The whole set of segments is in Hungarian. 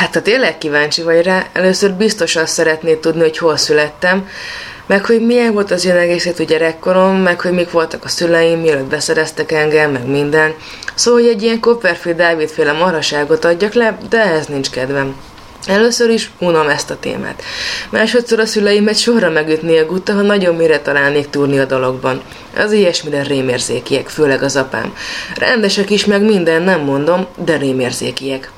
Hát ha tényleg kíváncsi vagy rá, először biztos azt szeretnéd tudni, hogy hol születtem, meg hogy milyen volt az én egészét gyerekkorom, meg hogy mik voltak a szüleim, mielőtt beszereztek engem, meg minden. Szóval, hogy egy ilyen Copperfield Dávid féle maraságot adjak le, de ehhez nincs kedvem. Először is unom ezt a témát. Másodszor a szüleimet sorra megütni a gutta, ha nagyon mire találnék túrni a dologban. Az ilyesmire rémérzékiek, főleg az apám. Rendesek is, meg minden, nem mondom, de rémérzékiek.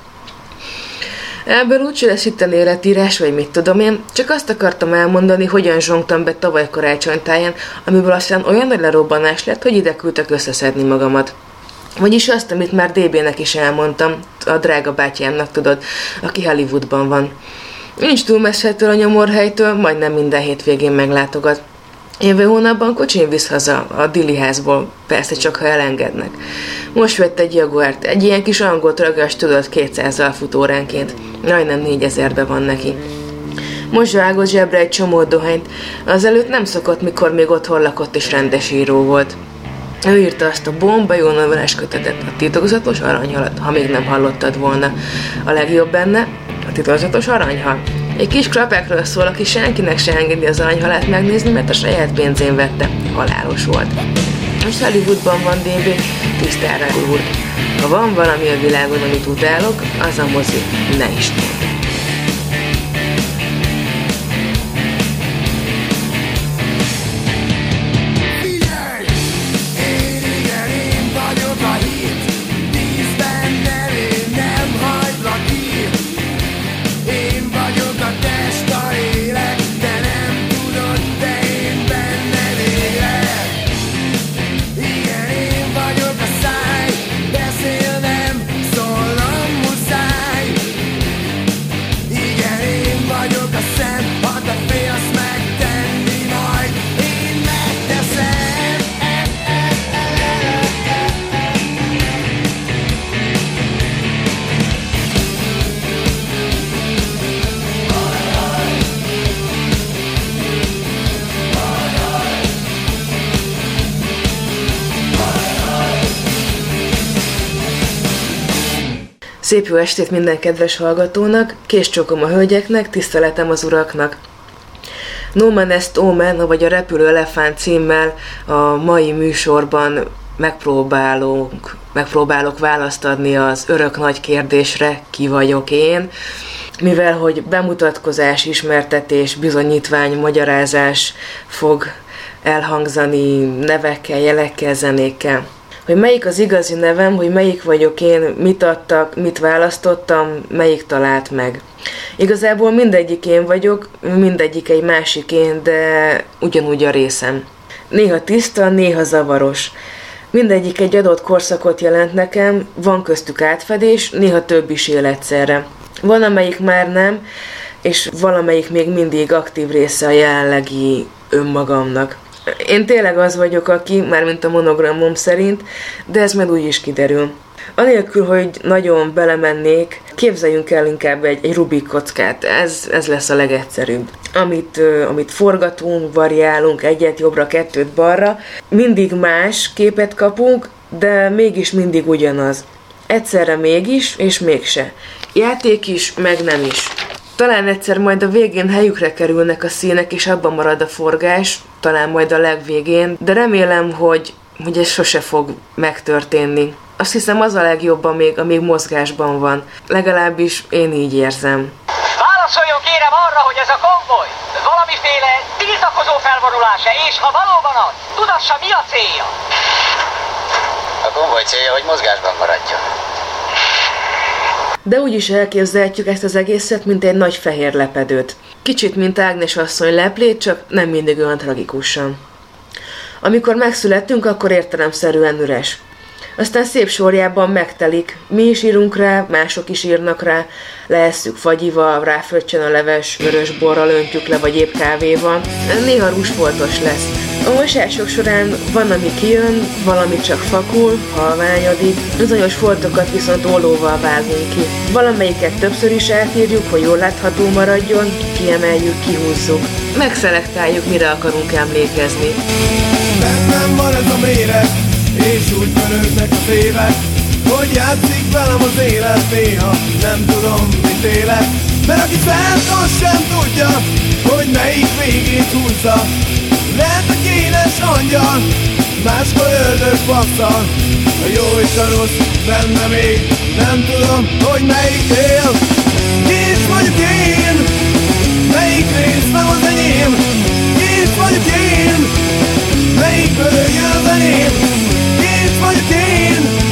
Ebből úgy lesz itt a életírás, vagy mit tudom én, csak azt akartam elmondani, hogyan zsongtam be tavaly karácsonytáján, amiből aztán olyan nagy lerobbanás lett, hogy ide küldtek összeszedni magamat. Vagyis azt, amit már DB-nek is elmondtam, a drága bátyámnak tudod, aki Hollywoodban van. Nincs túl messze a nyomorhelytől, majdnem minden hétvégén meglátogat. Jövő hónapban kocsin visz haza a Dili házból, persze csak ha elengednek. Most vett egy Jaguárt, egy ilyen kis angol ragasz tudod 200 futóránként. Majdnem 4000-be van neki. Most vágott zsebre egy csomó dohányt, azelőtt nem szokott, mikor még otthon lakott és rendes író volt. Ő írta azt a bomba jó novelás kötetet, a titokzatos aranyhalat, ha még nem hallottad volna. A legjobb benne a titokzatos aranyhal. Egy kis krapekről szól, aki senkinek se engedi az aranyhalát megnézni, mert a saját pénzén vette. Halálos volt. Most Hollywoodban van DB, tisztára úr. Ha van valami a világon, amit utálok, az a mozi. Ne is tudj. Szép jó estét minden kedves hallgatónak, késcsókom a hölgyeknek, tiszteletem az uraknak. No Man Est Omen, vagy a Repülő Elefánt címmel a mai műsorban megpróbálunk, megpróbálok választ adni az örök nagy kérdésre, ki vagyok én, mivel hogy bemutatkozás, ismertetés, bizonyítvány, magyarázás fog elhangzani nevekkel, jelekkel, zenékkel hogy melyik az igazi nevem, hogy melyik vagyok én, mit adtak, mit választottam, melyik talált meg. Igazából mindegyik én vagyok, mindegyik egy másik én, de ugyanúgy a részem. Néha tiszta, néha zavaros. Mindegyik egy adott korszakot jelent nekem, van köztük átfedés, néha több is él egyszerre. Van, amelyik már nem, és valamelyik még mindig aktív része a jelenlegi önmagamnak. Én tényleg az vagyok, aki, mármint a monogramom szerint, de ez majd úgy is kiderül. Anélkül, hogy nagyon belemennék, képzeljünk el inkább egy, egy Rubik kockát, ez, ez lesz a legegyszerűbb. Amit, amit forgatunk, variálunk egyet jobbra, kettőt balra, mindig más képet kapunk, de mégis mindig ugyanaz. Egyszerre mégis, és mégse. Játék is, meg nem is. Talán egyszer majd a végén helyükre kerülnek a színek, és abban marad a forgás, talán majd a legvégén, de remélem, hogy, hogy ez sose fog megtörténni. Azt hiszem az a legjobb, amíg, amíg mozgásban van. Legalábbis én így érzem. Válaszoljon kérem arra, hogy ez a konvoj valamiféle tiltakozó felvonulása, és ha valóban az, tudassa mi a célja? A konvoj célja, hogy mozgásban maradjon. De úgy is elképzelhetjük ezt az egészet, mint egy nagy fehér lepedőt. Kicsit, mint Ágnes asszony leplét, csak nem mindig olyan tragikusan. Amikor megszülettünk, akkor értelemszerűen üres. Aztán szép sorjában megtelik. Mi is írunk rá, mások is írnak rá, leesszük fagyival, ráfröccsen a leves, vörös borral öntjük le, vagy épp kávéval. Néha rúsfoltos lesz. A mosások során van, ami kijön, valami csak fakul, halványodik, bizonyos foltokat viszont ollóval vágunk ki. Valamelyiket többször is átírjuk, hogy jól látható maradjon, kiemeljük, kihúzzuk. Megszelektáljuk, mire akarunk emlékezni. Bennem van ez a méret, és úgy pörögnek a évek, hogy játszik velem az élet néha Nem tudom, mit élet. Mert aki az sem tudja Hogy melyik végét húzza. Lehet a kénes angyal Máskor ördög passzal A jó és a rossz benne még Nem tudom, hogy melyik él. Is vagyok én Melyik rész nem az enyém. Is vagyok én Melyikből jön az enyém Ki is vagyok én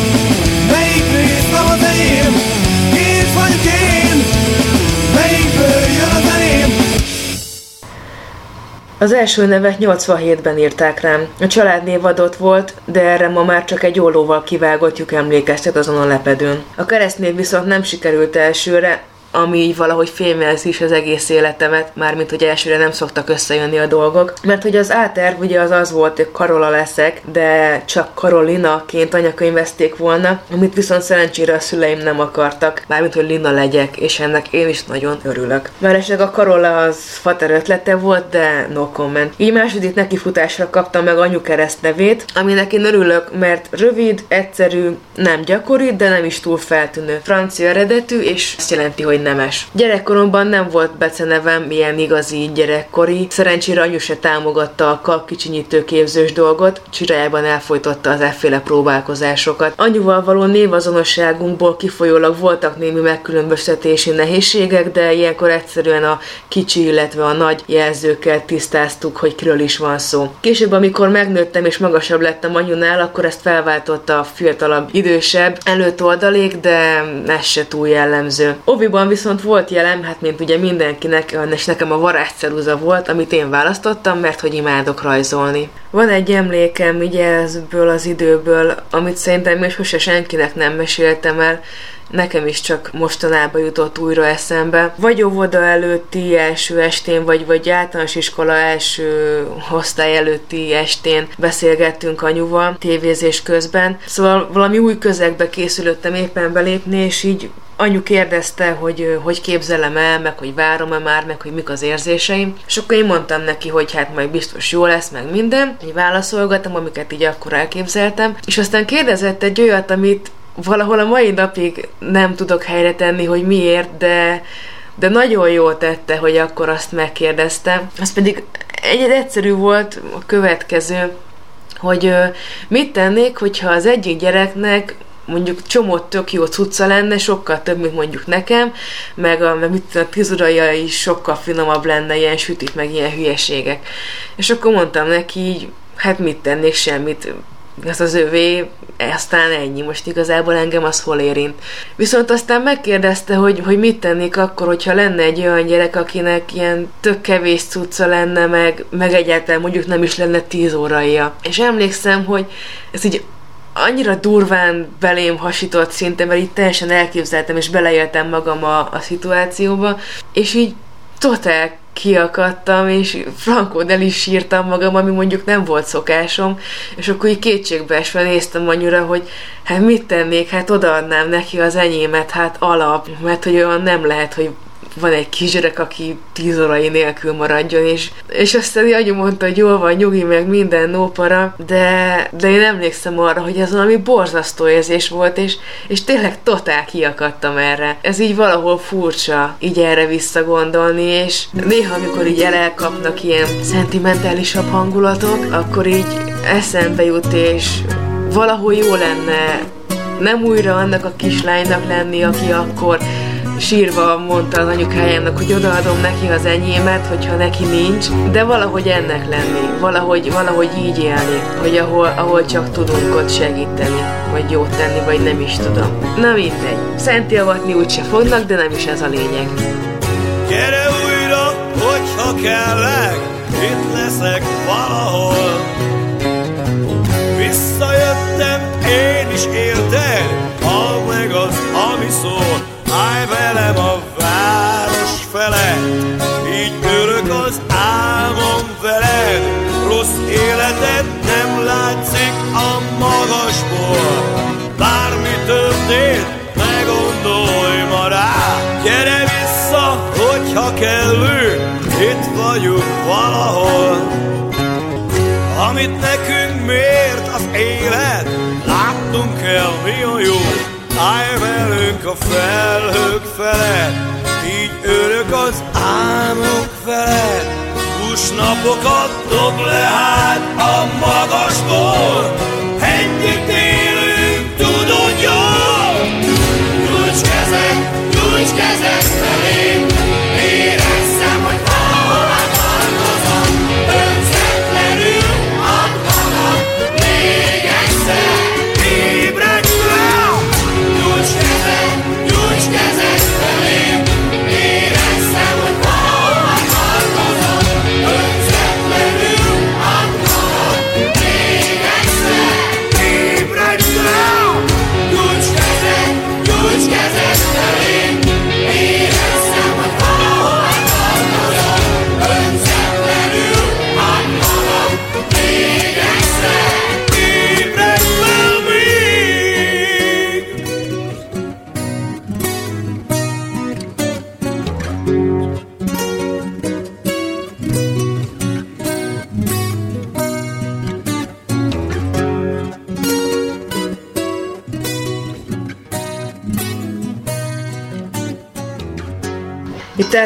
Az első nevet 87-ben írták rám. A családnév adott volt, de erre ma már csak egy ollóval kivágott lyuk emlékeztet azon a lepedőn. A keresztnév viszont nem sikerült elsőre, ami így valahogy fémjelzi is az egész életemet, mármint hogy elsőre nem szoktak összejönni a dolgok. Mert hogy az áterv ugye az az volt, hogy Karola leszek, de csak Karolinaként anyakönyvezték volna, amit viszont szerencsére a szüleim nem akartak, mármint hogy Lina legyek, és ennek én is nagyon örülök. Mert a Karola az fater ötlete volt, de no comment. Így második nekifutásra kaptam meg anyu kereszt nevét, aminek én örülök, mert rövid, egyszerű, nem gyakori, de nem is túl feltűnő. Francia eredetű, és azt jelenti, hogy nemes. Gyerekkoromban nem volt becenevem ilyen igazi gyerekkori, szerencsére anyu se támogatta a kap kicsinyítő képzős dolgot, csirájában elfolytotta az efféle próbálkozásokat. Anyuval való névazonosságunkból kifolyólag voltak némi megkülönböztetési nehézségek, de ilyenkor egyszerűen a kicsi, illetve a nagy jelzőkkel tisztáztuk, hogy kiről is van szó. Később, amikor megnőttem és magasabb lettem anyunál, akkor ezt felváltotta a fiatalabb, idősebb, előtt oldalék, de ez se túl jellemző. Oviban viszont volt jelem, hát mint ugye mindenkinek, és nekem a varázsceruza volt, amit én választottam, mert hogy imádok rajzolni. Van egy emlékem ugye ezből az időből, amit szerintem még sose senkinek nem meséltem el, nekem is csak mostanában jutott újra eszembe. Vagy óvoda előtti első estén, vagy, vagy általános iskola első osztály előtti estén beszélgettünk anyuval tévézés közben. Szóval valami új közegbe készülöttem éppen belépni, és így anyu kérdezte, hogy hogy képzelem el, meg hogy várom-e már, meg hogy mik az érzéseim, és akkor én mondtam neki, hogy hát majd biztos jó lesz, meg minden, így válaszolgattam, amiket így akkor elképzeltem, és aztán kérdezett egy olyat, amit valahol a mai napig nem tudok helyre tenni, hogy miért, de, de nagyon jól tette, hogy akkor azt megkérdezte. Az pedig egy egyszerű volt a következő, hogy mit tennék, hogyha az egyik gyereknek mondjuk csomó tök jó cucca lenne, sokkal több, mint mondjuk nekem, meg a, meg mit, a tizuraja is sokkal finomabb lenne, ilyen sütik, meg ilyen hülyeségek. És akkor mondtam neki így, hát mit tennék, semmit, az az övé, aztán ennyi, most igazából engem az hol érint. Viszont aztán megkérdezte, hogy, hogy mit tennék akkor, hogyha lenne egy olyan gyerek, akinek ilyen tök kevés cucca lenne, meg, meg egyáltalán mondjuk nem is lenne tíz óraia. És emlékszem, hogy ez így annyira durván belém hasított szinte, mert így teljesen elképzeltem, és beleéltem magam a, a szituációba, és így totál kiakadtam, és frankon el is sírtam magam, ami mondjuk nem volt szokásom, és akkor így kétségbeesve néztem anyura, hogy hát mit tennék, hát odaadnám neki az enyémet, hát alap, mert hogy olyan nem lehet, hogy van egy kisgyerek, aki tíz órai nélkül maradjon, és, és aztán anyu mondta, hogy jól van, nyugi, meg minden nópara, de, de én emlékszem arra, hogy ez valami borzasztó érzés volt, és, és tényleg totál kiakadtam erre. Ez így valahol furcsa, így erre visszagondolni, és néha, amikor így elkapnak ilyen szentimentálisabb hangulatok, akkor így eszembe jut, és valahol jó lenne nem újra annak a kislánynak lenni, aki akkor sírva mondta az anyukájának, hogy odaadom neki az enyémet, hogyha neki nincs, de valahogy ennek lenni, valahogy, valahogy így élni, hogy ahol, ahol csak tudunk ott segíteni, vagy jót tenni, vagy nem is tudom. Na mindegy, szenti avatni úgyse fognak, de nem is ez a lényeg. Gyere újra, hogyha kellek, itt leszek valahol. Visszajöttem, én is érted, ha meg az, ami szól, Állj velem a város fele, így örök az álmom veled. Rossz életed nem látszik a magasból. Bármi történt, ne gondolj ma rá. Gyere vissza, hogyha kellő, itt vagyunk valahol. Amit nekünk mért az élet, láttunk el mi a jó. Állj velünk a felhők felett, így örök az álmok felett. Húsnapokat dob le hát a magasból, együtt élünk, tudod jól. Nyújts kezed,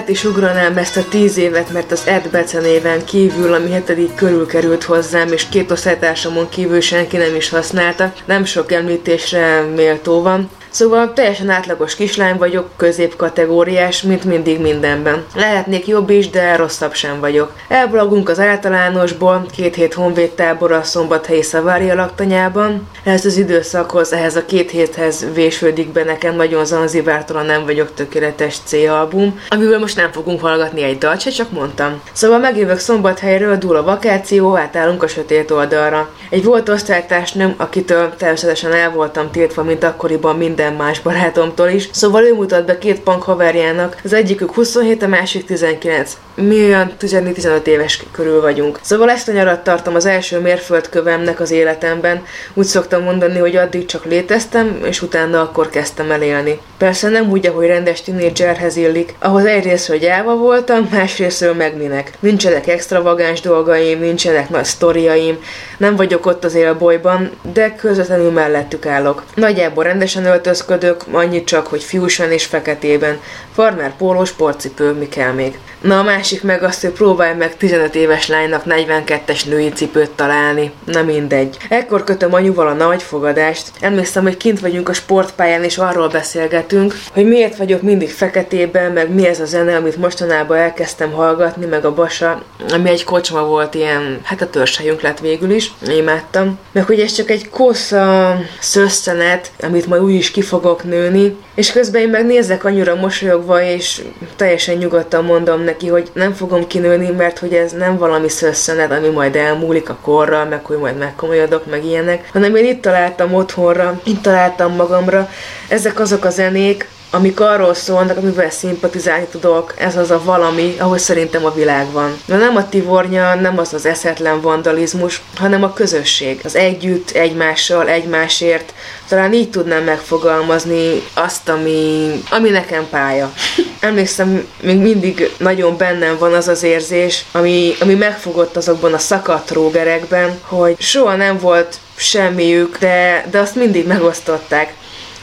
át is ugranám ezt a tíz évet, mert az Ed becenéven kívül, ami hetedik körül került hozzám, és két osztálytársamon kívül senki nem is használta, nem sok említésre méltó van. Szóval teljesen átlagos kislány vagyok, középkategóriás, mint mindig mindenben. Lehetnék jobb is, de rosszabb sem vagyok. Elblogunk az általánosból, két hét honvédtábor a szombathelyi Szavária laktanyában. Ez az időszakhoz, ehhez a két héthez vésődik be nekem nagyon zanzibártalan nem vagyok tökéletes C-album, amiből most nem fogunk hallgatni egy dalt se, csak mondtam. Szóval megjövök szombathelyről, dúl a vakáció, átállunk a sötét oldalra. Egy volt osztálytársnőm, akitől természetesen el voltam tiltva, mint akkoriban minden más barátomtól is, szóval ő mutat be két punk haverjának, az egyikük 27, a másik 19. Mi olyan 14-15 éves körül vagyunk. Szóval ezt a nyarat tartom az első mérföldkövemnek az életemben. Úgy szoktam mondani, hogy addig csak léteztem, és utána akkor kezdtem el élni. Persze nem úgy, ahogy rendes tinédzserhez illik, ahhoz egyrésztről gyáva voltam, másrésztről meg minek. Nincsenek extravagáns dolgaim, nincsenek nagy sztoriaim, nem vagyok ott az élbolyban, de közvetlenül mellettük állok. Nagyjából rendesen öltözködök, annyit csak, hogy fiúsan és feketében. Farmer póló, sportcipő, mi kell még. Na a másik meg azt, hogy próbálj meg 15 éves lánynak 42-es női cipőt találni. Na mindegy. Ekkor kötöm anyuval a nagy fogadást. Emlékszem, hogy kint vagyunk a sportpályán és arról beszélgetünk, hogy miért vagyok mindig feketében, meg mi ez a zene, amit mostanában elkezdtem hallgatni, meg a basa, ami egy kocsma volt ilyen, hát a törzshelyünk lett végül is. Imádtam. Meg hogy ez csak egy kosza szösszenet, amit majd úgy is ki fogok nőni, és közben én meg nézek annyira mosolyogva, és teljesen nyugodtan mondom neki, hogy nem fogom kinőni, mert hogy ez nem valami szösszenet, ami majd elmúlik a korral, meg hogy majd megkomolyodok, meg ilyenek, hanem én itt találtam otthonra, itt találtam magamra. Ezek azok a zenék, amik arról szólnak, amivel szimpatizálni tudok, ez az a valami, ahol szerintem a világ van. De nem a tivornya, nem az az eszetlen vandalizmus, hanem a közösség. Az együtt, egymással, egymásért. Talán így tudnám megfogalmazni azt, ami, ami nekem pálya. Emlékszem, még mindig nagyon bennem van az az érzés, ami, ami megfogott azokban a szakadt rógerekben, hogy soha nem volt semmiük, de, de azt mindig megosztották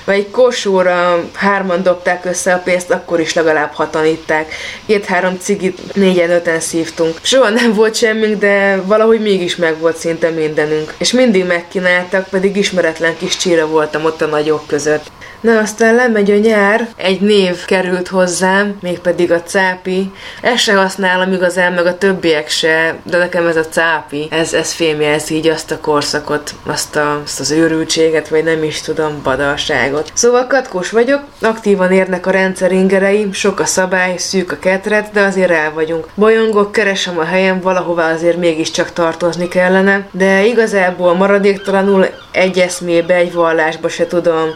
vagy egy kosóra hárman dobták össze a pénzt, akkor is legalább hatan itták. Két-három cigit négyen-öten szívtunk. Soha nem volt semmink, de valahogy mégis meg volt szinte mindenünk. És mindig megkínáltak, pedig ismeretlen kis csíra voltam ott a nagyok között. Na aztán lemegy a nyár, egy név került hozzám, mégpedig a cápi. Ezt se használom igazán, meg a többiek se, de nekem ez a cápi, ez, ez fémjelzi így azt a korszakot, azt, a, azt az őrültséget, vagy nem is tudom, badalságot. Szóval katkós vagyok, aktívan érnek a rendszer ingereim, sok a szabály, szűk a ketret, de azért el vagyunk. Bolyongok, keresem a helyem, valahová azért mégiscsak tartozni kellene, de igazából maradéktalanul egy eszmébe, egy vallásba se tudom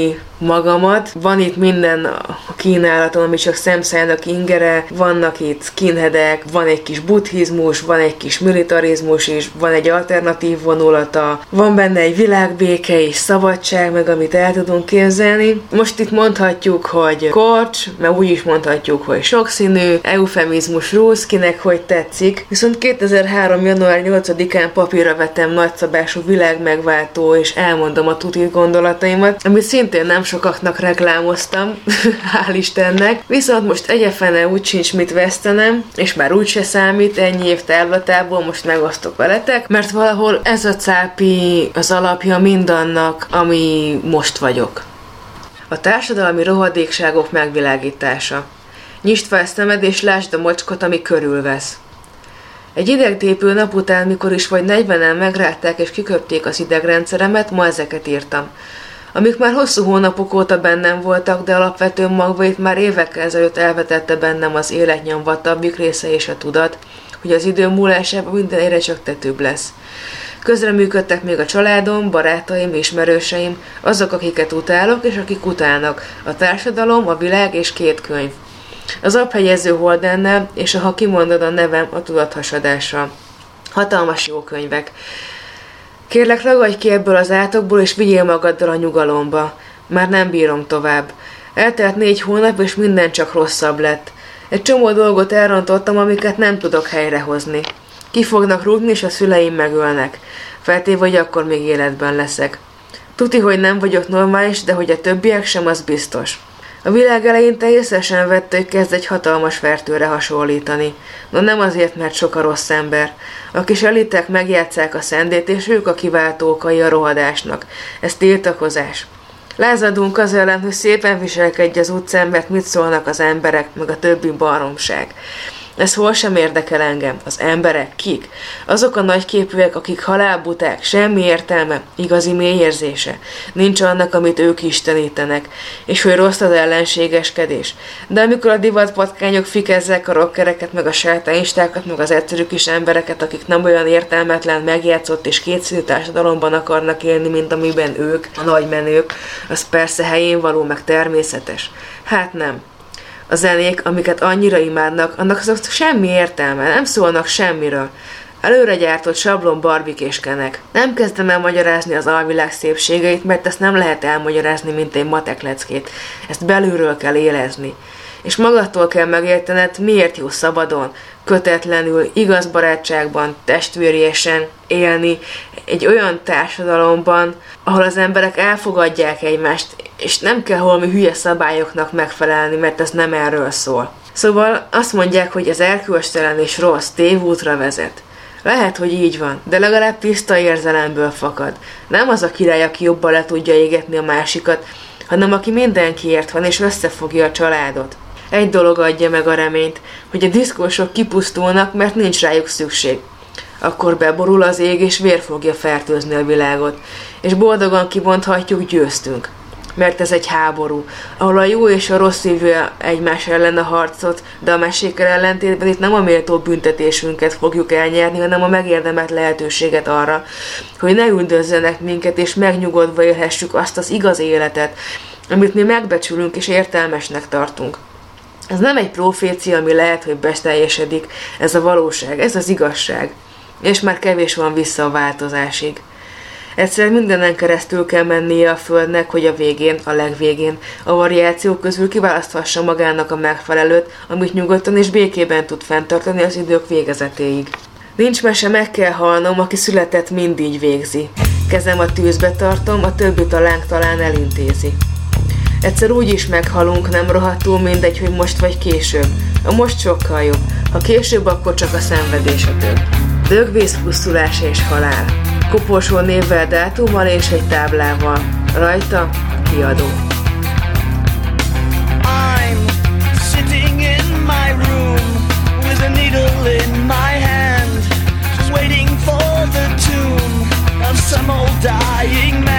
meglelni magamat. Van itt minden a kínálaton, ami csak szemszájnak ingere, vannak itt skinheadek, van egy kis buddhizmus, van egy kis militarizmus is, van egy alternatív vonulata, van benne egy világbéke és szabadság, meg amit el tudunk képzelni. Most itt mondhatjuk, hogy korcs, mert úgy is mondhatjuk, hogy sokszínű, eufemizmus rúsz, kinek hogy tetszik. Viszont 2003. január 8-án papírra vettem nagyszabású világmegváltó, és elmondom a tutit gondolataimat, amit szinte szintén nem sokaknak reklámoztam, hál' Istennek, viszont most egyefene úgy sincs mit vesztenem, és már úgy se számít, ennyi év távlatából most megosztok veletek, mert valahol ez a cápi az alapja mindannak, ami most vagyok. A társadalmi rohadékságok megvilágítása. Nyisd fel szemed és lásd a mocskot, ami körülvesz. Egy idegtépő nap után, mikor is vagy 40-en megrátták és kiköpték az idegrendszeremet, ma ezeket írtam. Amik már hosszú hónapok óta bennem voltak, de alapvető magvait már évekkel ezelőtt elvetette bennem az életnyomvatabbik része és a tudat, hogy az idő múlásában minden egyre csak tetőbb lesz. Közreműködtek még a családom, barátaim, ismerőseim, azok, akiket utálok és akik utálnak, a társadalom, a világ és két könyv. Az abhegyező Holdennel és a Ha kimondod a nevem a tudathasadással. Hatalmas jó könyvek. Kérlek, ragadj ki ebből az átokból, és vigyél magaddal a nyugalomba. Már nem bírom tovább. Eltelt négy hónap, és minden csak rosszabb lett. Egy csomó dolgot elrontottam, amiket nem tudok helyrehozni. Ki fognak rúgni, és a szüleim megölnek. Feltéve, hogy akkor még életben leszek. Tuti, hogy nem vagyok normális, de hogy a többiek sem, az biztos. A világ eleinte észesen vette, hogy kezd egy hatalmas fertőre hasonlítani. No nem azért, mert sok a rossz ember. A kis elitek megjátszák a szendét, és ők a kiváltó okai a rohadásnak. Ez tiltakozás. Lázadunk az ellen, hogy szépen viselkedj az utcán, mert mit szólnak az emberek, meg a többi baromság. Ez hol sem érdekel engem. Az emberek kik? Azok a nagyképűek, akik halálbuták, semmi értelme, igazi mélyérzése. Nincs annak, amit ők istenítenek, és hogy rossz az ellenségeskedés. De amikor a divatpatkányok fikezzek a rockereket, meg a sátánistákat, meg az egyszerű kis embereket, akik nem olyan értelmetlen, megjátszott és kétszínű társadalomban akarnak élni, mint amiben ők, a nagymenők, az persze helyén való, meg természetes. Hát nem a zenék, amiket annyira imádnak, annak azok semmi értelme, nem szólnak semmiről. Előre gyártott sablon barbikéskenek. Nem kezdem el magyarázni az alvilág szépségeit, mert ezt nem lehet elmagyarázni, mint egy matek leckét. Ezt belülről kell élezni. És magadtól kell megértened, miért jó szabadon, kötetlenül, igaz barátságban, testvériesen élni egy olyan társadalomban, ahol az emberek elfogadják egymást, és nem kell holmi hülye szabályoknak megfelelni, mert ez nem erről szól. Szóval azt mondják, hogy az erkölcstelen és rossz tévútra vezet. Lehet, hogy így van, de legalább tiszta érzelemből fakad. Nem az a király, aki jobban le tudja égetni a másikat, hanem aki mindenkiért van és összefogja a családot. Egy dolog adja meg a reményt, hogy a diszkósok kipusztulnak, mert nincs rájuk szükség. Akkor beborul az ég, és vér fogja fertőzni a világot, és boldogan kibonthatjuk, győztünk mert ez egy háború, ahol a jó és a rossz szívű egymás ellen a harcot, de a mesékkel ellentétben itt nem a méltó büntetésünket fogjuk elnyerni, hanem a megérdemelt lehetőséget arra, hogy ne üldözzenek minket, és megnyugodva élhessük azt az igaz életet, amit mi megbecsülünk és értelmesnek tartunk. Ez nem egy profécia, ami lehet, hogy besteljesedik, ez a valóság, ez az igazság. És már kevés van vissza a változásig. Egyszer mindenen keresztül kell mennie a Földnek, hogy a végén, a legvégén, a variációk közül kiválaszthassa magának a megfelelőt, amit nyugodtan és békében tud fenntartani az idők végezetéig. Nincs mese, meg kell halnom, aki született, mind így végzi. Kezem a tűzbe tartom, a többi talán talán elintézi. Egyszer úgy is meghalunk, nem rohadtul mindegy, hogy most vagy később. A most sokkal jobb. Ha később, akkor csak a szenvedés a több. Dögvész, pusztulás és halál koporsó névvel, dátummal és egy táblával. Rajta kiadó. I'm sitting in my room with a needle in my hand waiting for the tomb of some old dying man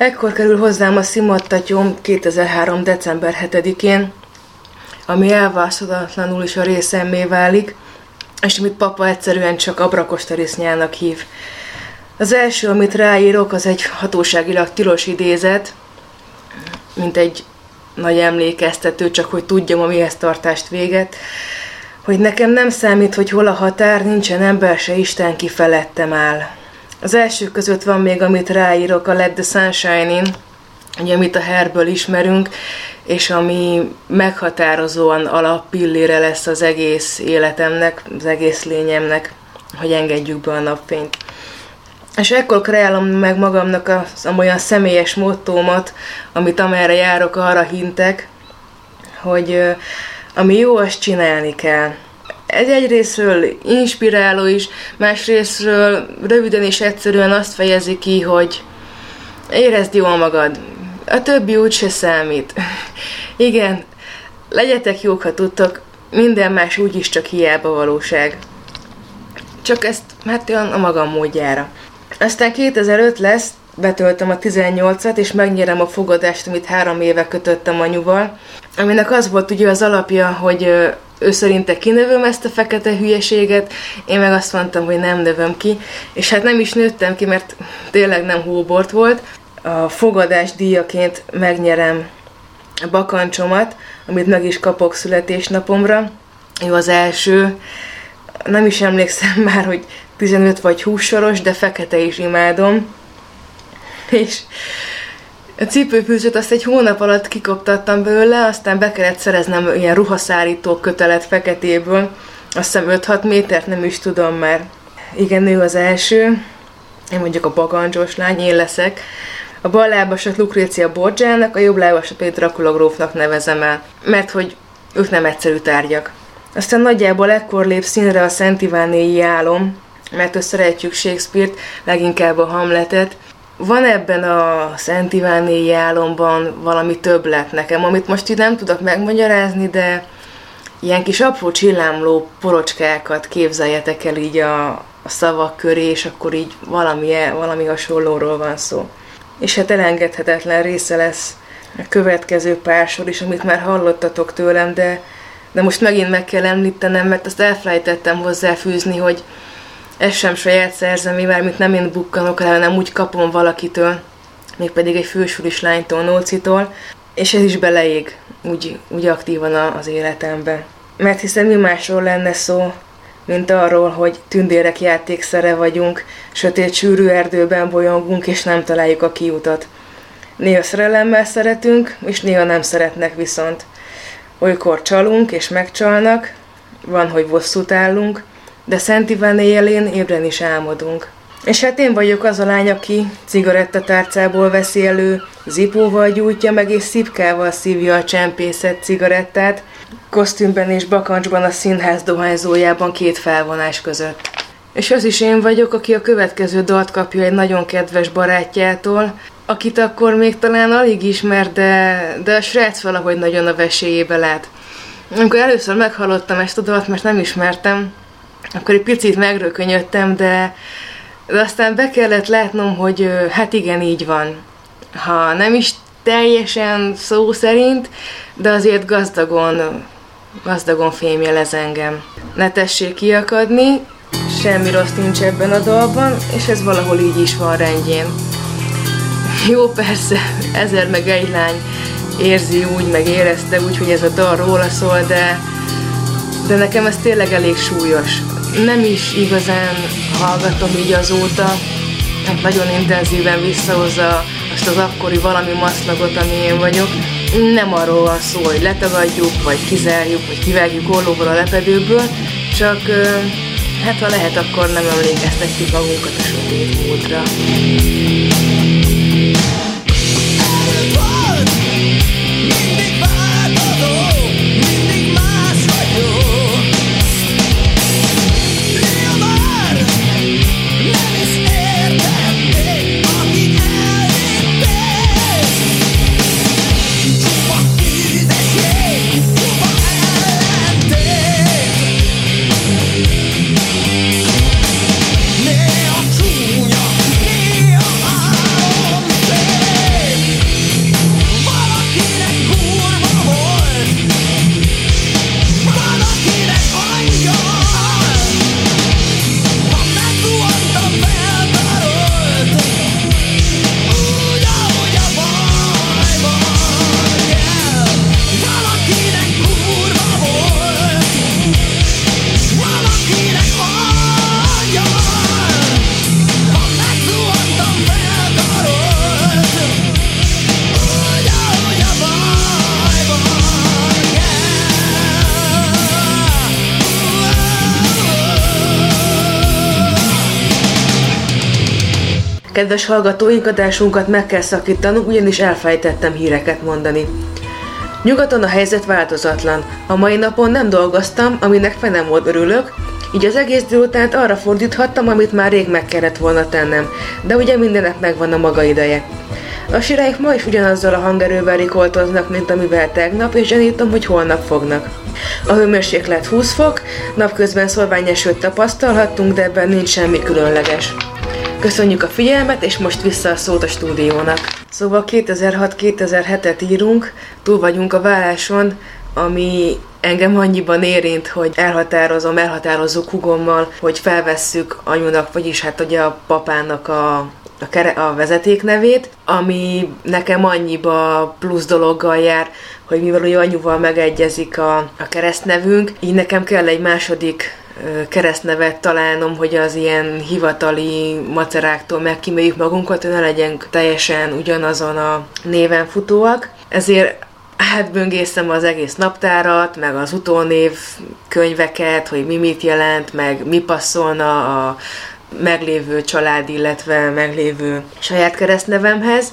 Ekkor kerül hozzám a szimattatyom 2003. december 7-én, ami elvászhatatlanul is a részemmé válik, és amit papa egyszerűen csak abrakostarisznyának hív. Az első, amit ráírok, az egy hatóságilag tilos idézet, mint egy nagy emlékeztető, csak hogy tudjam a mihez tartást véget, hogy nekem nem számít, hogy hol a határ, nincsen ember se Isten ki áll. Az első között van még, amit ráírok, a Let the Sunshine In, ugye, amit a herből ismerünk, és ami meghatározóan alappillére lesz az egész életemnek, az egész lényemnek, hogy engedjük be a napfényt. És ekkor kreálom meg magamnak az olyan személyes mottómat, amit amerre járok, arra hintek, hogy ami jó, azt csinálni kell. Ez egyrésztről inspiráló is, másrésztről röviden és egyszerűen azt fejezi ki, hogy érezd jól magad, a többi úgyse számít. Igen, legyetek jók, ha tudtok, minden más úgyis csak hiába valóság. Csak ezt hát olyan a magam módjára. Aztán 2005 lesz, betöltöm a 18-at, és megnyerem a fogadást, amit három éve kötöttem anyuval, aminek az volt ugye az alapja, hogy ő szerinte kinövöm ezt a fekete hülyeséget, én meg azt mondtam, hogy nem növöm ki, és hát nem is nőttem ki, mert tényleg nem hóbort volt. A fogadás díjaként megnyerem a bakancsomat, amit meg is kapok születésnapomra. Jó az első, nem is emlékszem már, hogy 15 vagy 20 soros, de fekete is imádom. És a cipőfűzőt azt egy hónap alatt kikoptattam belőle, aztán be kellett szereznem ilyen ruhaszárító kötelet feketéből, azt hiszem 5-6 métert, nem is tudom már. Igen, ő az első, én mondjuk a bagancsos lány, én leszek. A bal lábasat Lucrécia Borgiának, a jobb lábasat pedig Dracula nevezem el, mert hogy ők nem egyszerű tárgyak. Aztán nagyjából ekkor lép színre a Szent Ivánéi álom, mert ő szeretjük Shakespeare-t, leginkább a Hamletet. Van ebben a Szent Ivánéi álomban valami többlet nekem, amit most így nem tudok megmagyarázni, de ilyen kis apró csillámló porocskákat képzeljetek el így a, a szavak köré, és akkor így valami, valami hasonlóról van szó. És hát elengedhetetlen része lesz a következő pársor is, amit már hallottatok tőlem, de, de most megint meg kell említenem, mert azt elfelejtettem hozzáfűzni, hogy ez sem saját mert mint nem én bukkanok el, hanem úgy kapom valakitől, mégpedig egy fősulis lánytól, Nócitól, és ez is beleég úgy, úgy aktívan az életembe. Mert hiszen mi másról lenne szó, mint arról, hogy tündérek játékszere vagyunk, sötét sűrű erdőben bolyongunk, és nem találjuk a kiutat. Néha szerelemmel szeretünk, és néha nem szeretnek viszont. Olykor csalunk és megcsalnak, van, hogy bosszút állunk, de Szent Iván éjjelén ébren is álmodunk. És hát én vagyok az a lány, aki cigarettatárcából veszi elő, zipóval gyújtja meg és szipkával szívja a csempészet cigarettát, kosztümben és bakancsban a színház dohányzójában két felvonás között. És az is én vagyok, aki a következő dalt kapja egy nagyon kedves barátjától, akit akkor még talán alig ismer, de, de a srác valahogy nagyon a vesélyébe lát. Amikor először meghallottam ezt a dalt, mert nem ismertem, akkor egy picit megrökönyödtem, de, de aztán be kellett látnom, hogy hát igen, így van. Ha nem is teljesen szó szerint, de azért gazdagon, gazdagon fémjelez engem. Ne tessék kiakadni, semmi rossz nincs ebben a dalban, és ez valahol így is van rendjén. Jó, persze, ezer meg egy lány érzi úgy, meg érezte úgy, hogy ez a dal róla szól, de, de nekem ez tényleg elég súlyos nem is igazán hallgatom így azóta, hát nagyon intenzíven visszahozza azt az akkori valami maszlagot, ami én vagyok. Nem arról van szó, hogy letagadjuk, vagy kizárjuk, vagy kivágjuk ollóból a lepedőből, csak hát ha lehet, akkor nem emlékeztetjük magunkat a sötét múltra. Kedves hallgatóink, adásunkat meg kell szakítanunk, ugyanis elfejtettem híreket mondani. Nyugaton a helyzet változatlan. A mai napon nem dolgoztam, aminek fenem volt örülök, így az egész délutánt arra fordíthattam, amit már rég meg kellett volna tennem, de ugye mindenek megvan a maga ideje. A sirályok ma is ugyanazzal a hangerővel rikoltoznak, mint amivel tegnap, és gyanítom, hogy holnap fognak. A hőmérséklet 20 fok, napközben szolványos tapasztalhattunk, de ebben nincs semmi különleges. Köszönjük a figyelmet, és most vissza a szót a stúdiónak. Szóval 2006-2007-et írunk, túl vagyunk a válláson, ami engem annyiban érint, hogy elhatározom, elhatározzuk hugommal, hogy felvesszük anyunak, vagyis hát ugye a papának a a, kere, a vezetéknevét, ami nekem annyiba plusz dologgal jár, hogy mivel ugye anyuval megegyezik a, a keresztnevünk, így nekem kell egy második keresztnevet találnom, hogy az ilyen hivatali maceráktól megkíméljük magunkat, hogy ne legyünk teljesen ugyanazon a néven futóak. Ezért átböngésztem az egész naptárat, meg az utónév könyveket, hogy mi mit jelent, meg mi passzolna a meglévő család, illetve meglévő saját keresztnevemhez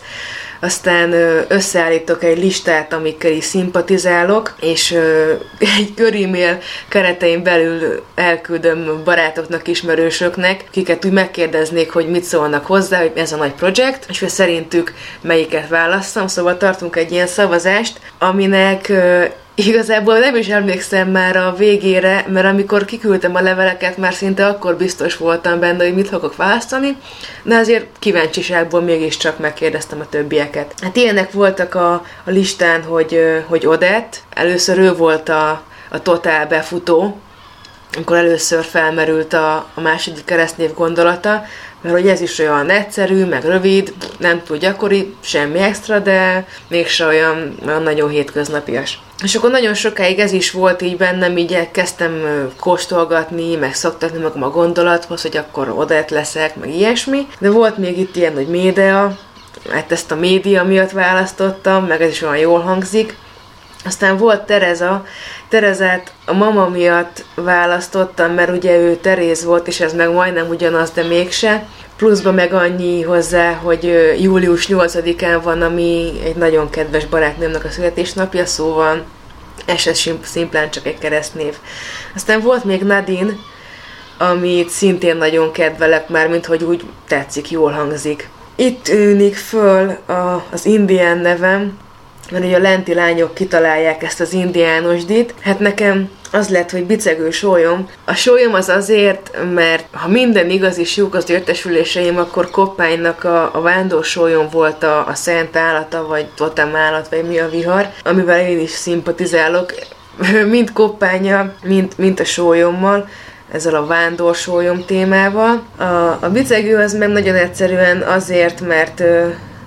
aztán összeállítok egy listát, amikkel is szimpatizálok, és egy körimél keretein belül elküldöm barátoknak, ismerősöknek, kiket úgy megkérdeznék, hogy mit szólnak hozzá, hogy ez a nagy projekt, és hogy szerintük melyiket válasszam, szóval tartunk egy ilyen szavazást, aminek Igazából nem is emlékszem már a végére, mert amikor kiküldtem a leveleket, már szinte akkor biztos voltam benne, hogy mit fogok választani, de azért kíváncsiságból mégiscsak megkérdeztem a többieket. Hát ilyenek voltak a, a listán, hogy, hogy Odett, először ő volt a, a totál befutó, amikor először felmerült a, a második keresztnév gondolata, mert hogy ez is olyan egyszerű, meg rövid, nem túl gyakori, semmi extra, de mégse olyan, olyan nagyon hétköznapias. És akkor nagyon sokáig ez is volt így bennem, így kezdtem kóstolgatni, meg szoktatni magam a gondolathoz, hogy akkor odát leszek, meg ilyesmi. De volt még itt ilyen, hogy média, hát ezt a média miatt választottam, meg ez is olyan jól hangzik. Aztán volt Tereza, Terezát a mama miatt választottam, mert ugye ő Teréz volt, és ez meg majdnem ugyanaz, de mégse. Pluszban meg annyi hozzá, hogy július 8-án van, ami egy nagyon kedves barátnőmnek a születésnapja, szóval ez szimplán csak egy keresztnév. Aztán volt még Nadine, amit szintén nagyon kedvelek már, mint hogy úgy tetszik, jól hangzik. Itt tűnik föl a, az indián nevem, mert ugye a lenti lányok kitalálják ezt az indiánosdit. Hát nekem az lett, hogy bicegő sólyom. A sólyom az azért, mert ha minden igaz és jók az értesüléseim, akkor Koppánynak a, a vándor sólyom volt a, a szent állata, vagy totem állat, vagy mi a vihar, amivel én is szimpatizálok, mind Koppánya, mind, mind a sólyommal ezzel a vándor témával. A, a bicegő az meg nagyon egyszerűen azért, mert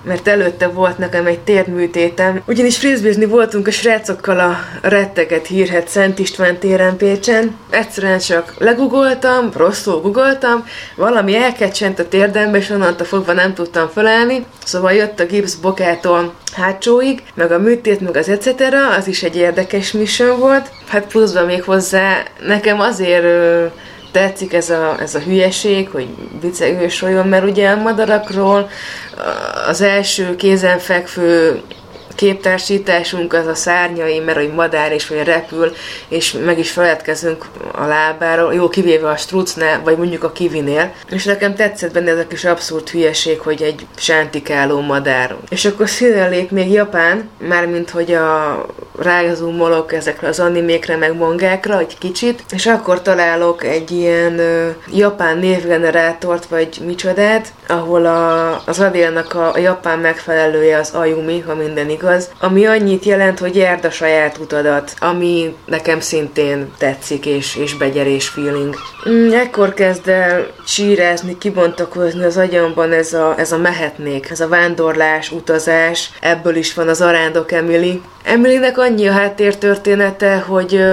mert előtte volt nekem egy térműtétem, ugyanis frisbeezni voltunk a srácokkal a retteget hírhet Szent István téren Pécsen. Egyszerűen csak legugoltam, rosszul gugoltam, valami elkecsent a térdembe, és onnantól fogva nem tudtam felállni, szóval jött a gipsz bokától hátsóig, meg a műtét, meg az etc. Az is egy érdekes mission volt. Hát pluszban még hozzá nekem azért tetszik ez a, ez a hülyeség, hogy olyan, mert ugye a madarakról az első kézenfekvő képtársításunk az a szárnyai, mert hogy madár és vagy repül, és meg is feledkezünk a lábáról, jó kivéve a strucnál, vagy mondjuk a kivinél. És nekem tetszett benne ez a kis abszurd hülyeség, hogy egy sántikáló madár. És akkor színellék még Japán, mármint hogy a rágazumolok ezekre az animékre, meg mongákra, egy kicsit, és akkor találok egy ilyen ö, japán névgenerátort, vagy micsodát, ahol a, az Adélnak a, a japán megfelelője az Ayumi, ha minden igaz, ami annyit jelent, hogy járd a saját utadat, ami nekem szintén tetszik, és, és begyerés feeling. Mm, ekkor kezd el sírázni, kibontakozni az agyamban ez a, ez a mehetnék, ez a vándorlás, utazás, ebből is van az arándok Emily. Emilynek annyi a háttértörténete, hogy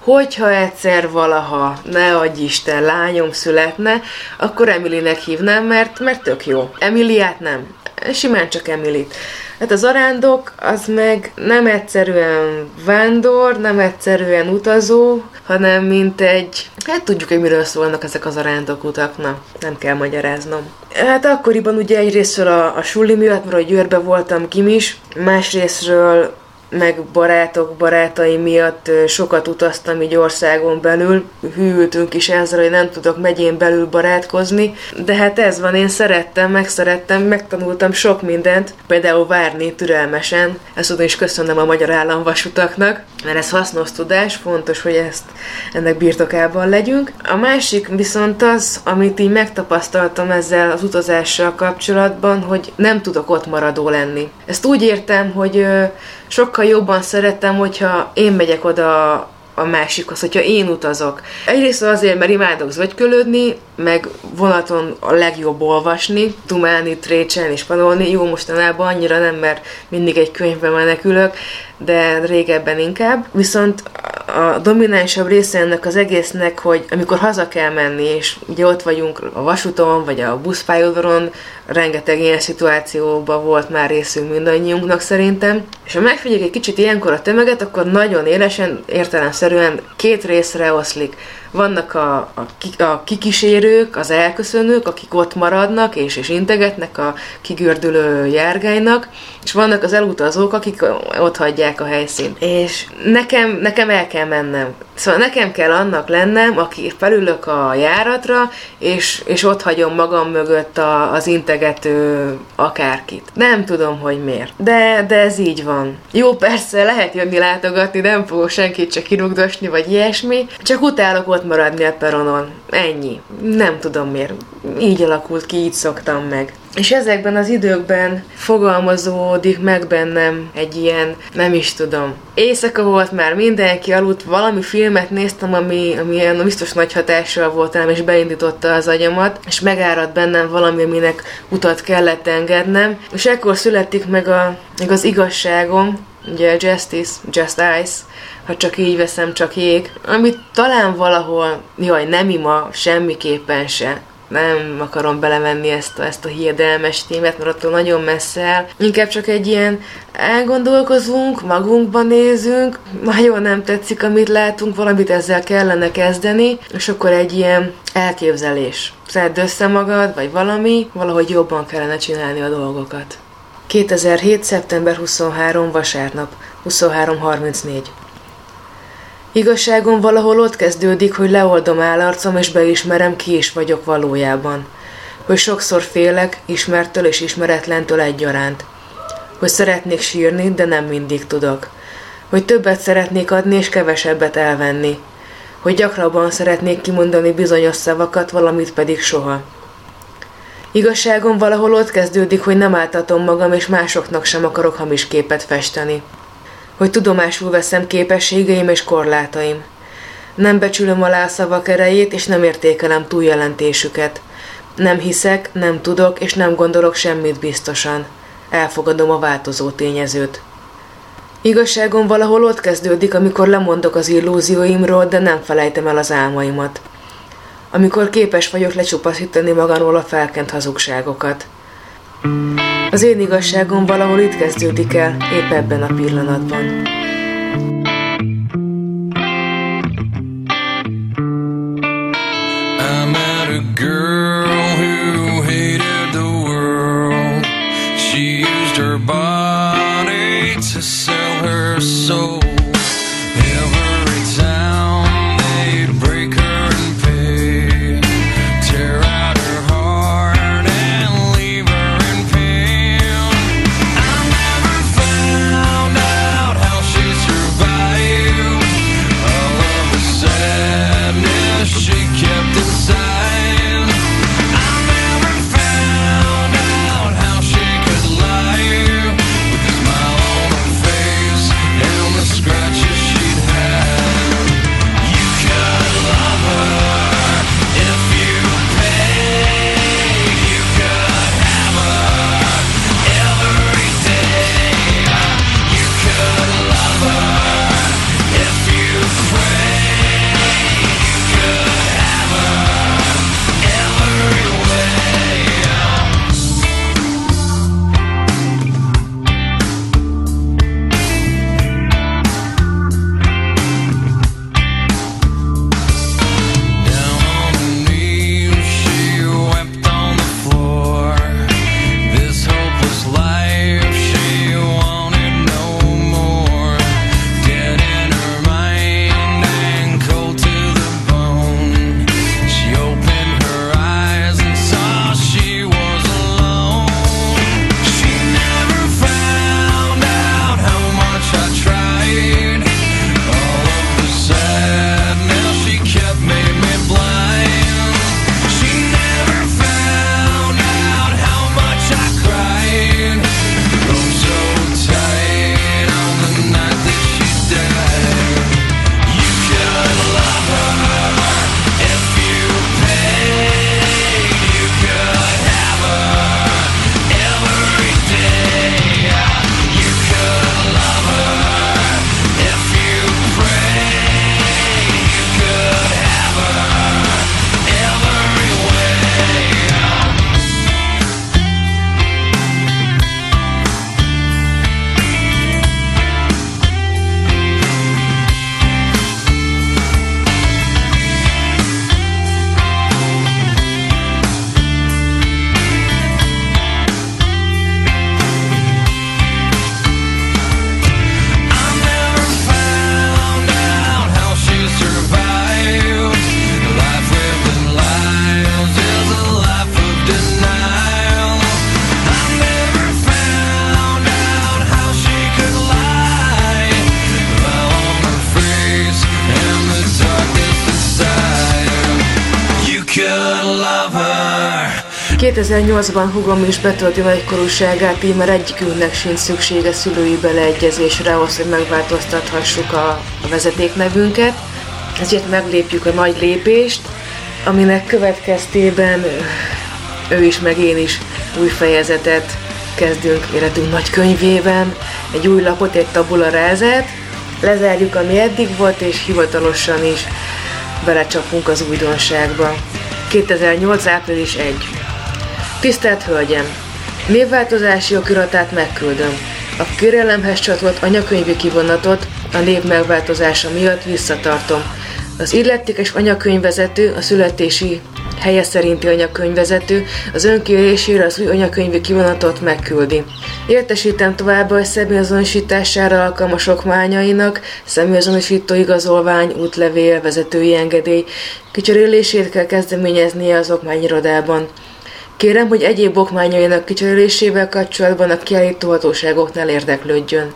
hogyha egyszer valaha, ne adj Isten, lányom születne, akkor Emilynek hívnám, mert, mert tök jó. Emiliát nem. Simán csak Emilit. Hát az arándok az meg nem egyszerűen vándor, nem egyszerűen utazó, hanem mint egy, hát tudjuk, hogy miről szólnak ezek az arándokutak, na, nem kell magyaráznom. Hát akkoriban ugye egyrésztről a, a suli miatt, mert a Győrbe voltam kim is, másrésztről meg barátok, barátaim miatt sokat utaztam így országon belül, hűltünk is ezzel, hogy nem tudok megyén belül barátkozni, de hát ez van, én szerettem, megszerettem, megtanultam sok mindent, például várni türelmesen, ezt tudom is köszönöm a magyar államvasutaknak, mert ez hasznos tudás, fontos, hogy ezt ennek birtokában legyünk. A másik viszont az, amit így megtapasztaltam ezzel az utazással kapcsolatban, hogy nem tudok ott maradó lenni. Ezt úgy értem, hogy sokkal jobban szeretem, hogyha én megyek oda a másikhoz, hogyha én utazok. Egyrészt azért, mert imádok zögykölődni, meg vonaton a legjobb olvasni, dumálni, trécselni és panolni. Jó, mostanában annyira nem, mert mindig egy könyvben menekülök, de régebben inkább. Viszont a dominánsabb része ennek az egésznek, hogy amikor haza kell menni, és ugye ott vagyunk a vasúton, vagy a buszpályaudvaron, rengeteg ilyen szituációban volt már részünk mindannyiunknak szerintem, és ha megfigyeljük egy kicsit ilyenkor a tömeget, akkor nagyon élesen, értelemszerűen két részre oszlik. Vannak a, a, a kikísérők, az elköszönők, akik ott maradnak és, és integetnek a kigördülő járgánynak, és vannak az elutazók, akik ott hagyják a helyszínt. És nekem, nekem el kell mennem. Szóval nekem kell annak lennem, aki felülök a járatra, és, és ott hagyom magam mögött a, az integető akárkit. Nem tudom, hogy miért. De, de ez így van. Jó, persze, lehet jönni látogatni, nem fogok senkit csak kirugdosni, vagy ilyesmi. Csak utálok ott maradni a peronon. Ennyi. Nem tudom miért. Így alakult ki, így szoktam meg. És ezekben az időkben fogalmazódik meg bennem egy ilyen, nem is tudom. Éjszaka volt már, mindenki aludt, valami filmet néztem, ami, ami ilyen biztos nagy hatással volt rám, és beindította az agyamat, és megárad bennem valami, aminek utat kellett engednem, és ekkor születik meg, a, meg az igazságom, ugye Justice, Just Ice, ha csak így veszem, csak jég, amit talán valahol, jaj, nem ima, semmiképpen se, nem akarom belevenni ezt a, ezt a hiedelmes témát, mert attól nagyon messze el. Inkább csak egy ilyen elgondolkozunk, magunkban nézünk, nagyon nem tetszik, amit látunk, valamit ezzel kellene kezdeni, és akkor egy ilyen elképzelés. Szedd össze magad, vagy valami, valahogy jobban kellene csinálni a dolgokat. 2007. szeptember 23. vasárnap, 23.34 Igazságom valahol ott kezdődik, hogy leoldom állarcom, és beismerem, ki is vagyok valójában. Hogy sokszor félek, ismertől és ismeretlentől egyaránt. Hogy szeretnék sírni, de nem mindig tudok. Hogy többet szeretnék adni, és kevesebbet elvenni. Hogy gyakrabban szeretnék kimondani bizonyos szavakat, valamit pedig soha. Igazságom valahol ott kezdődik, hogy nem áltatom magam, és másoknak sem akarok hamis képet festeni hogy tudomásul veszem képességeim és korlátaim. Nem becsülöm alá a szavak erejét, és nem értékelem túljelentésüket. Nem hiszek, nem tudok, és nem gondolok semmit biztosan. Elfogadom a változó tényezőt. Igazságom valahol ott kezdődik, amikor lemondok az illúzióimról, de nem felejtem el az álmaimat. Amikor képes vagyok lecsupaszítani magamról a felkent hazugságokat. Az én igazságom valahol itt kezdődik el, épp ebben a pillanatban. I met a 2008-ban hugom is betölti nagykorúságát, így már egyikünknek sincs szüksége szülői beleegyezésre ahhoz, hogy megváltoztathassuk a, a vezetéknevünket. Ezért meglépjük a nagy lépést, aminek következtében ő is, meg én is új fejezetet kezdünk életünk nagy könyvében, egy új lapot, egy tabula lezárjuk, ami eddig volt, és hivatalosan is belecsapunk az újdonságba. 2008. április 1. Tisztelt Hölgyem! Névváltozási okiratát megküldöm. A kérelemhez csatolt anyakönyvi kivonatot a név megváltozása miatt visszatartom. Az illetékes anyakönyvvezető a születési helye szerinti anyakönyvvezető az önkérésére az új anyakönyvi kivonatot megküldi. Értesítem továbbá, hogy személyazonosítására alkalmas okmányainak személyazonosító igazolvány, útlevél, vezetői engedély kicserélését kell kezdeményeznie az okmányirodában. Kérem, hogy egyéb okmányainak kicserélésével kapcsolatban a kiállítóhatóságoknál érdeklődjön.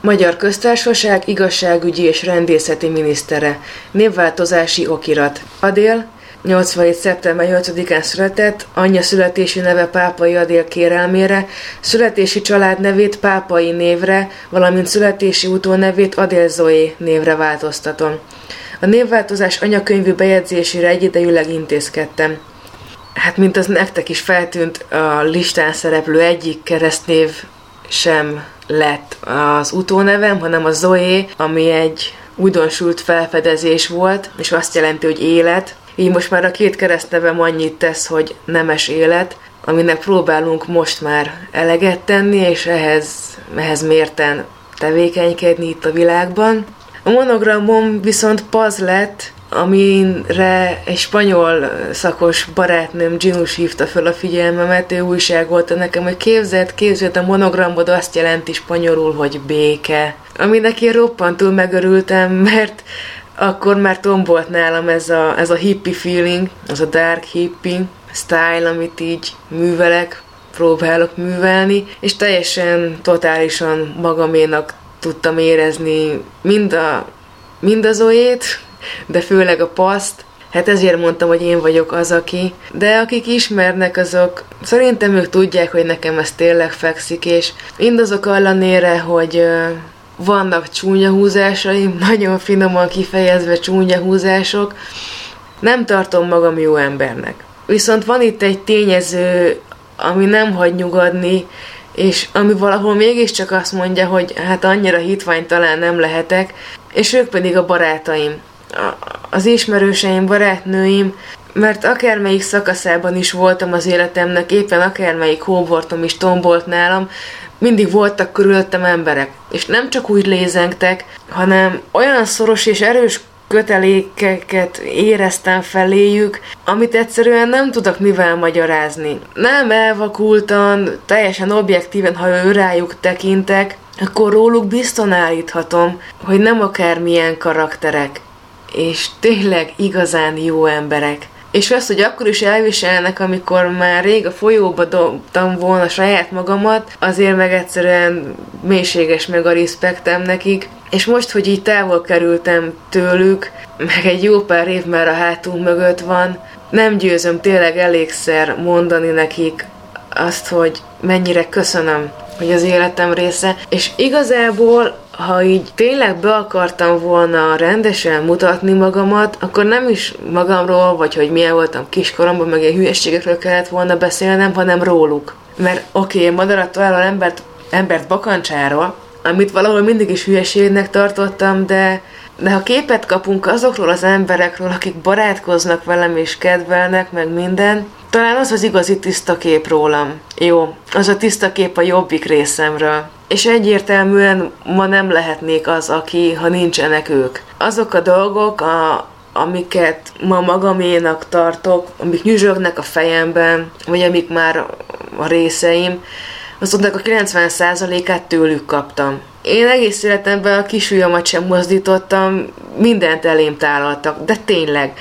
Magyar Köztársaság igazságügyi és rendészeti minisztere. Névváltozási okirat. Adél, 87. szeptember 8-án született, anyja születési neve Pápai Adél kérelmére, születési család nevét Pápai névre, valamint születési utónevét Adél Zoé névre változtatom. A névváltozás anyakönyvű bejegyzésére egyidejűleg intézkedtem. Hát, mint az nektek is feltűnt, a listán szereplő egyik keresztnév sem lett az utónevem, hanem a Zoé, ami egy újdonsült felfedezés volt, és azt jelenti, hogy élet, így most már a két keresztnevem annyit tesz, hogy nemes élet, aminek próbálunk most már eleget tenni, és ehhez, ehhez mérten tevékenykedni itt a világban. A monogramom viszont paz lett, amire egy spanyol szakos barátnőm Ginus hívta fel a figyelmemet, ő újságolta nekem, hogy képzeld, képzeld, a monogramod azt jelenti spanyolul, hogy béke. Aminek én roppantul megörültem, mert akkor már tombolt nálam ez a, ez a hippie feeling, az a dark hippie style, amit így művelek, próbálok művelni, és teljesen, totálisan magaménak tudtam érezni mind, a, mind az olyét, de főleg a paszt, Hát ezért mondtam, hogy én vagyok az, aki. De akik ismernek, azok szerintem ők tudják, hogy nekem ez tényleg fekszik, és mindazok ellenére, hogy vannak csúnya húzásaim, nagyon finoman kifejezve csúnya húzások. Nem tartom magam jó embernek. Viszont van itt egy tényező, ami nem hagy nyugodni, és ami valahol mégiscsak azt mondja, hogy hát annyira hitvány talán nem lehetek, és ők pedig a barátaim, az ismerőseim, barátnőim, mert akármelyik szakaszában is voltam az életemnek, éppen akármelyik hóbortom is tombolt nálam, mindig voltak körülöttem emberek, és nem csak úgy lézengtek, hanem olyan szoros és erős kötelékeket éreztem feléjük, amit egyszerűen nem tudok mivel magyarázni. Nem elvakultan, teljesen objektíven, ha ő rájuk tekintek, akkor róluk bizton állíthatom, hogy nem akármilyen karakterek, és tényleg igazán jó emberek. És azt, hogy akkor is elviselnek, amikor már rég a folyóba dobtam volna saját magamat, azért meg egyszerűen mélységes meg a respektem nekik. És most, hogy így távol kerültem tőlük, meg egy jó pár év már a hátunk mögött van, nem győzöm tényleg elégszer mondani nekik azt, hogy mennyire köszönöm, hogy az életem része, és igazából ha így tényleg be akartam volna rendesen mutatni magamat, akkor nem is magamról, vagy hogy milyen voltam kiskoromban, meg egy hülyeségekről kellett volna beszélnem, hanem róluk. Mert oké, okay, madarat találom embert, embert bakancsáról, amit valahol mindig is hülyeségnek tartottam, de, de ha képet kapunk azokról az emberekről, akik barátkoznak velem és kedvelnek, meg minden, talán az az igazi tiszta kép rólam. Jó, az a tiszta kép a jobbik részemről és egyértelműen ma nem lehetnék az, aki, ha nincsenek ők. Azok a dolgok, a, amiket ma magaménak tartok, amik nyüzsögnek a fejemben, vagy amik már a részeim, azoknak a 90%-át tőlük kaptam. Én egész életemben a kisujjamat sem mozdítottam, mindent elém tálaltak, de tényleg.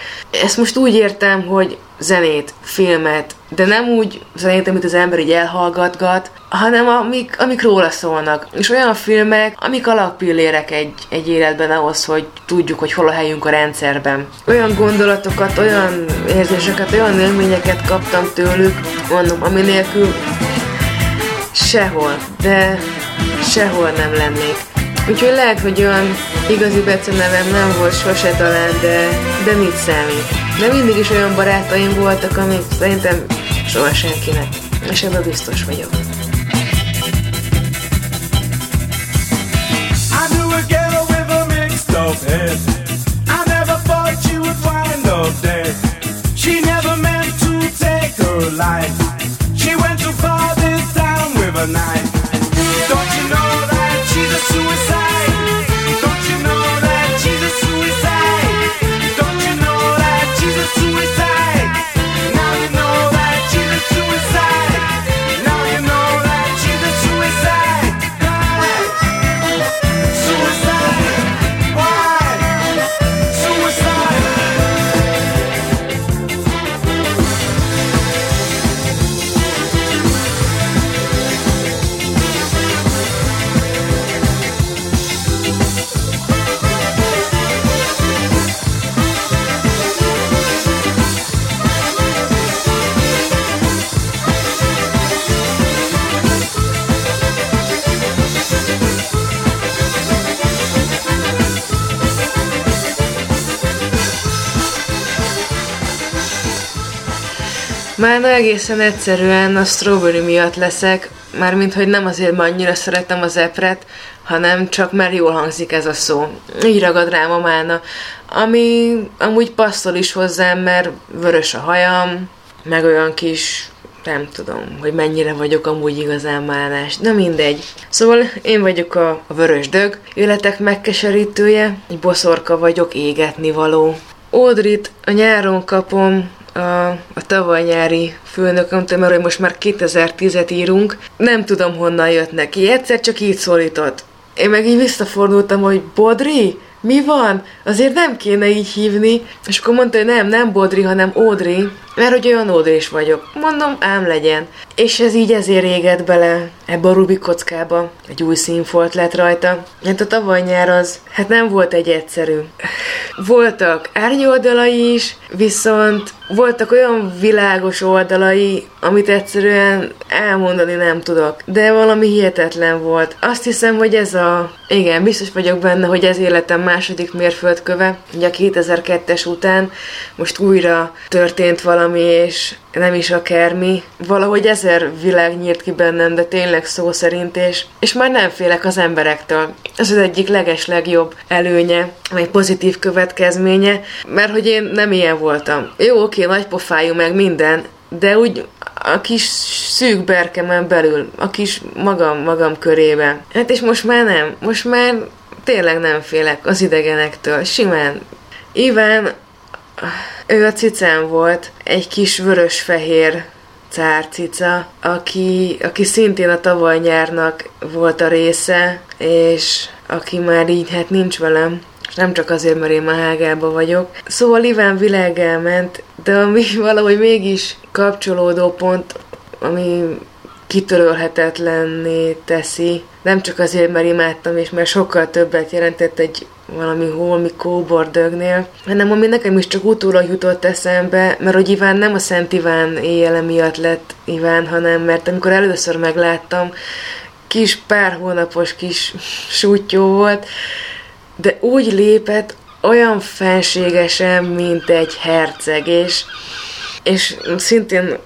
Ezt most úgy értem, hogy zenét, filmet, de nem úgy zenét, amit az ember így elhallgatgat, hanem amik, amik róla szólnak. És olyan filmek, amik alappillérek egy, egy életben ahhoz, hogy tudjuk, hogy hol a helyünk a rendszerben. Olyan gondolatokat, olyan érzéseket, olyan élményeket kaptam tőlük, mondom, ami sehol, de sehol nem lennék. Úgyhogy lehet, hogy olyan igazi becenevem nem volt sose talán, de, de mit számít. De mindig is olyan barátaim voltak, amik szerintem soha senkinek. És ebben biztos vagyok. Life. overnight. Már egészen egyszerűen a Strawberry miatt leszek, mármint hogy nem azért, mert annyira szeretem az epret, hanem csak már jól hangzik ez a szó. Így ragad rám a mána. Ami amúgy passzol is hozzám, mert vörös a hajam, meg olyan kis nem tudom, hogy mennyire vagyok amúgy igazán málnás. Na mindegy. Szóval én vagyok a, a vörös dög, életek megkeserítője, egy boszorka vagyok, égetni való. Ódrit a nyáron kapom, a, a tavaly nyári főnökömtől, mert most már 2010-et írunk, nem tudom honnan jött neki, egyszer csak így szólított. Én meg így visszafordultam, hogy Bodri, mi van? Azért nem kéne így hívni. És akkor mondta, hogy nem, nem Bodri, hanem Ódri, mert hogy olyan Ódris vagyok. Mondom, ám legyen. És ez így ezért égett bele ebbe a Rubik kockába. Egy új színfolt lett rajta. Hát a tavaly nyár az, hát nem volt egy egyszerű. Voltak árnyoldalai is, viszont voltak olyan világos oldalai, amit egyszerűen elmondani nem tudok. De valami hihetetlen volt. Azt hiszem, hogy ez a... Igen, biztos vagyok benne, hogy ez életem második mérföldköve. Ugye a 2002-es után most újra történt valami, és nem is akármi. Valahogy ezer világ nyírt ki bennem, de tényleg szó szerint, és, és már nem félek az emberektől. Ez az egyik leges előnye, vagy pozitív következménye, mert hogy én nem ilyen voltam. Jó, oké, nagy pofájú meg minden, de úgy a kis szűk berkemen belül, a kis magam, magam körében. Hát és most már nem, most már tényleg nem félek az idegenektől, simán. Iván, ő a cicám volt, egy kis vörös-fehér cárcica, aki, aki szintén a tavaly nyárnak volt a része, és aki már így hát nincs velem, és nem csak azért, mert én már hágába vagyok. Szóval Iván világ elment, de ami valahogy mégis kapcsolódó pont, ami kitörölhetetlenné teszi, nem csak azért, mert imádtam, és mert sokkal többet jelentett egy valami holmi kóbordögnél, hanem ami nekem is csak utólag jutott eszembe, mert hogy Iván nem a Szent Iván éjjele miatt lett Iván, hanem mert amikor először megláttam, kis pár hónapos kis sútyó volt, de úgy lépett olyan fenségesen, mint egy herceg, és és szintén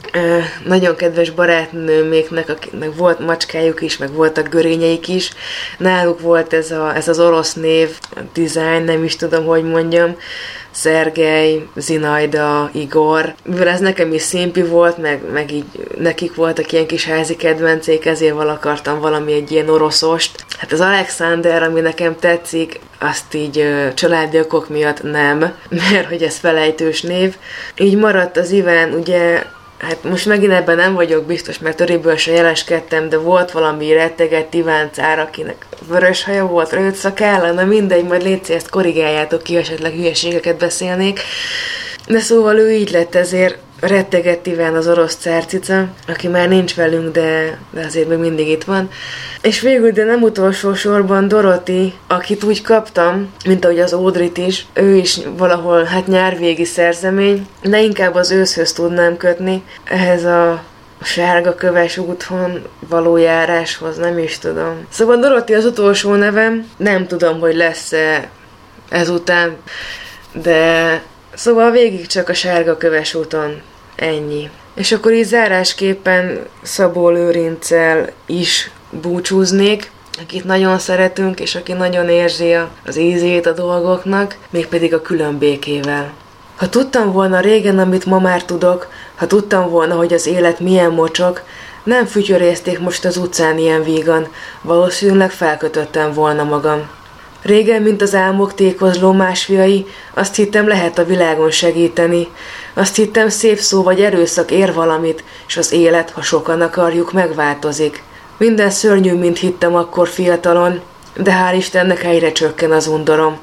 nagyon kedves barátnőméknek, akiknek volt macskájuk is, meg voltak görényeik is, náluk volt ez, a, ez az orosz név, design, nem is tudom, hogy mondjam, Szergej, Zinajda, Igor. Mivel ez nekem is szimpi volt, meg, meg így nekik voltak ilyen kis házi kedvencék, ezért val akartam valami egy ilyen oroszost. Hát az Alexander, ami nekem tetszik, azt így ö, családi okok miatt nem, mert hogy ez felejtős név. Így maradt az Iván, ugye hát most megint ebben nem vagyok biztos, mert öréből se jeleskedtem, de volt valami retteget Iváncár, akinek vörös haja volt, rövid szakálla, na mindegy, majd légy ezt korrigáljátok ki, esetleg hülyeségeket beszélnék. De szóval ő így lett, ezért rettegett Iván az orosz cárcica, aki már nincs velünk, de, de azért még mindig itt van. És végül, de nem utolsó sorban Doroti, akit úgy kaptam, mint ahogy az Ódrit is, ő is valahol hát nyárvégi szerzemény, de inkább az őszhöz tudnám kötni, ehhez a sárga köves úton való járáshoz, nem is tudom. Szóval Doroti az utolsó nevem, nem tudom, hogy lesz-e ezután, de szóval végig csak a sárga köves úton Ennyi. És akkor így zárásképpen Szabó Lőrincel is búcsúznék, akit nagyon szeretünk, és aki nagyon érzi az ízét a dolgoknak, mégpedig a külön békével. Ha tudtam volna régen, amit ma már tudok, ha tudtam volna, hogy az élet milyen mocsok, nem fütyörézték most az utcán ilyen vígan, valószínűleg felkötöttem volna magam. Régen, mint az álmok tékozló másfiai, azt hittem lehet a világon segíteni. Azt hittem szép szó vagy erőszak ér valamit, és az élet, ha sokan akarjuk, megváltozik. Minden szörnyű, mint hittem akkor fiatalon, de hál' Istennek egyre csökken az undorom.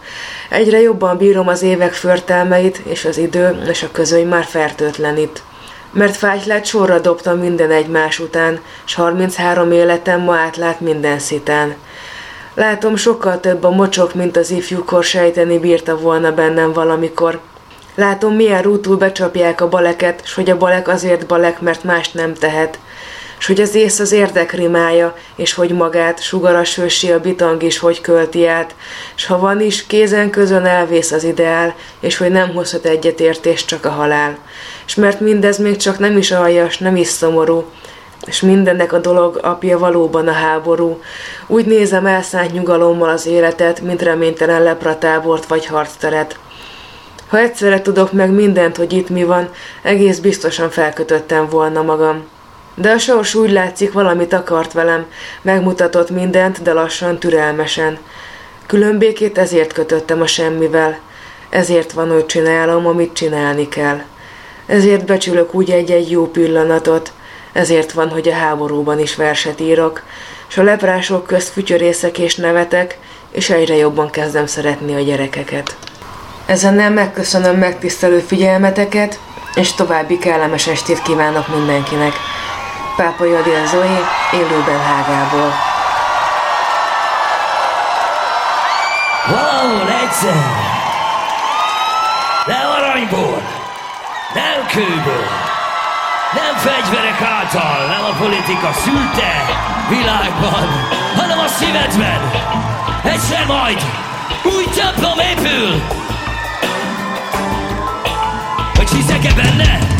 Egyre jobban bírom az évek förtelmeit, és az idő és a közöny már fertőtlenít. Mert fájtlát sorra dobtam minden egymás után, s 33 életem ma átlát minden szitán. Látom, sokkal több a mocsok, mint az ifjúkor sejteni bírta volna bennem valamikor. Látom, milyen rútul becsapják a baleket, s hogy a balek azért balek, mert mást nem tehet. S hogy az ész az érdekrimája, és hogy magát, sugaras hősi a bitang is hogy költi át, s ha van is, kézen közön elvész az ideál, és hogy nem hozhat egyetértés csak a halál. S mert mindez még csak nem is aljas, nem is szomorú, és mindennek a dolog apja valóban a háború. Úgy nézem elszánt nyugalommal az életet, mint reménytelen lepratábort vagy harcteret. Ha egyszerre tudok meg mindent, hogy itt mi van, egész biztosan felkötöttem volna magam. De a sors úgy látszik, valamit akart velem, megmutatott mindent, de lassan, türelmesen. Különbékét ezért kötöttem a semmivel. Ezért van, hogy csinálom, amit csinálni kell. Ezért becsülök úgy egy-egy jó pillanatot, ezért van, hogy a háborúban is verset írok, és a leprások közt fütyörészek és nevetek, és egyre jobban kezdem szeretni a gyerekeket. Ezennel megköszönöm megtisztelő figyelmeteket, és további kellemes estét kívánok mindenkinek. Pápa Jadil Zoe, élőben Hágából. Valahol egyszer, nem aranyból, nem kőből, nem fegyverek által, nem a politika szülte világban, hanem a szívedben. Egyszer majd új templom épül, hogy hiszek-e benne?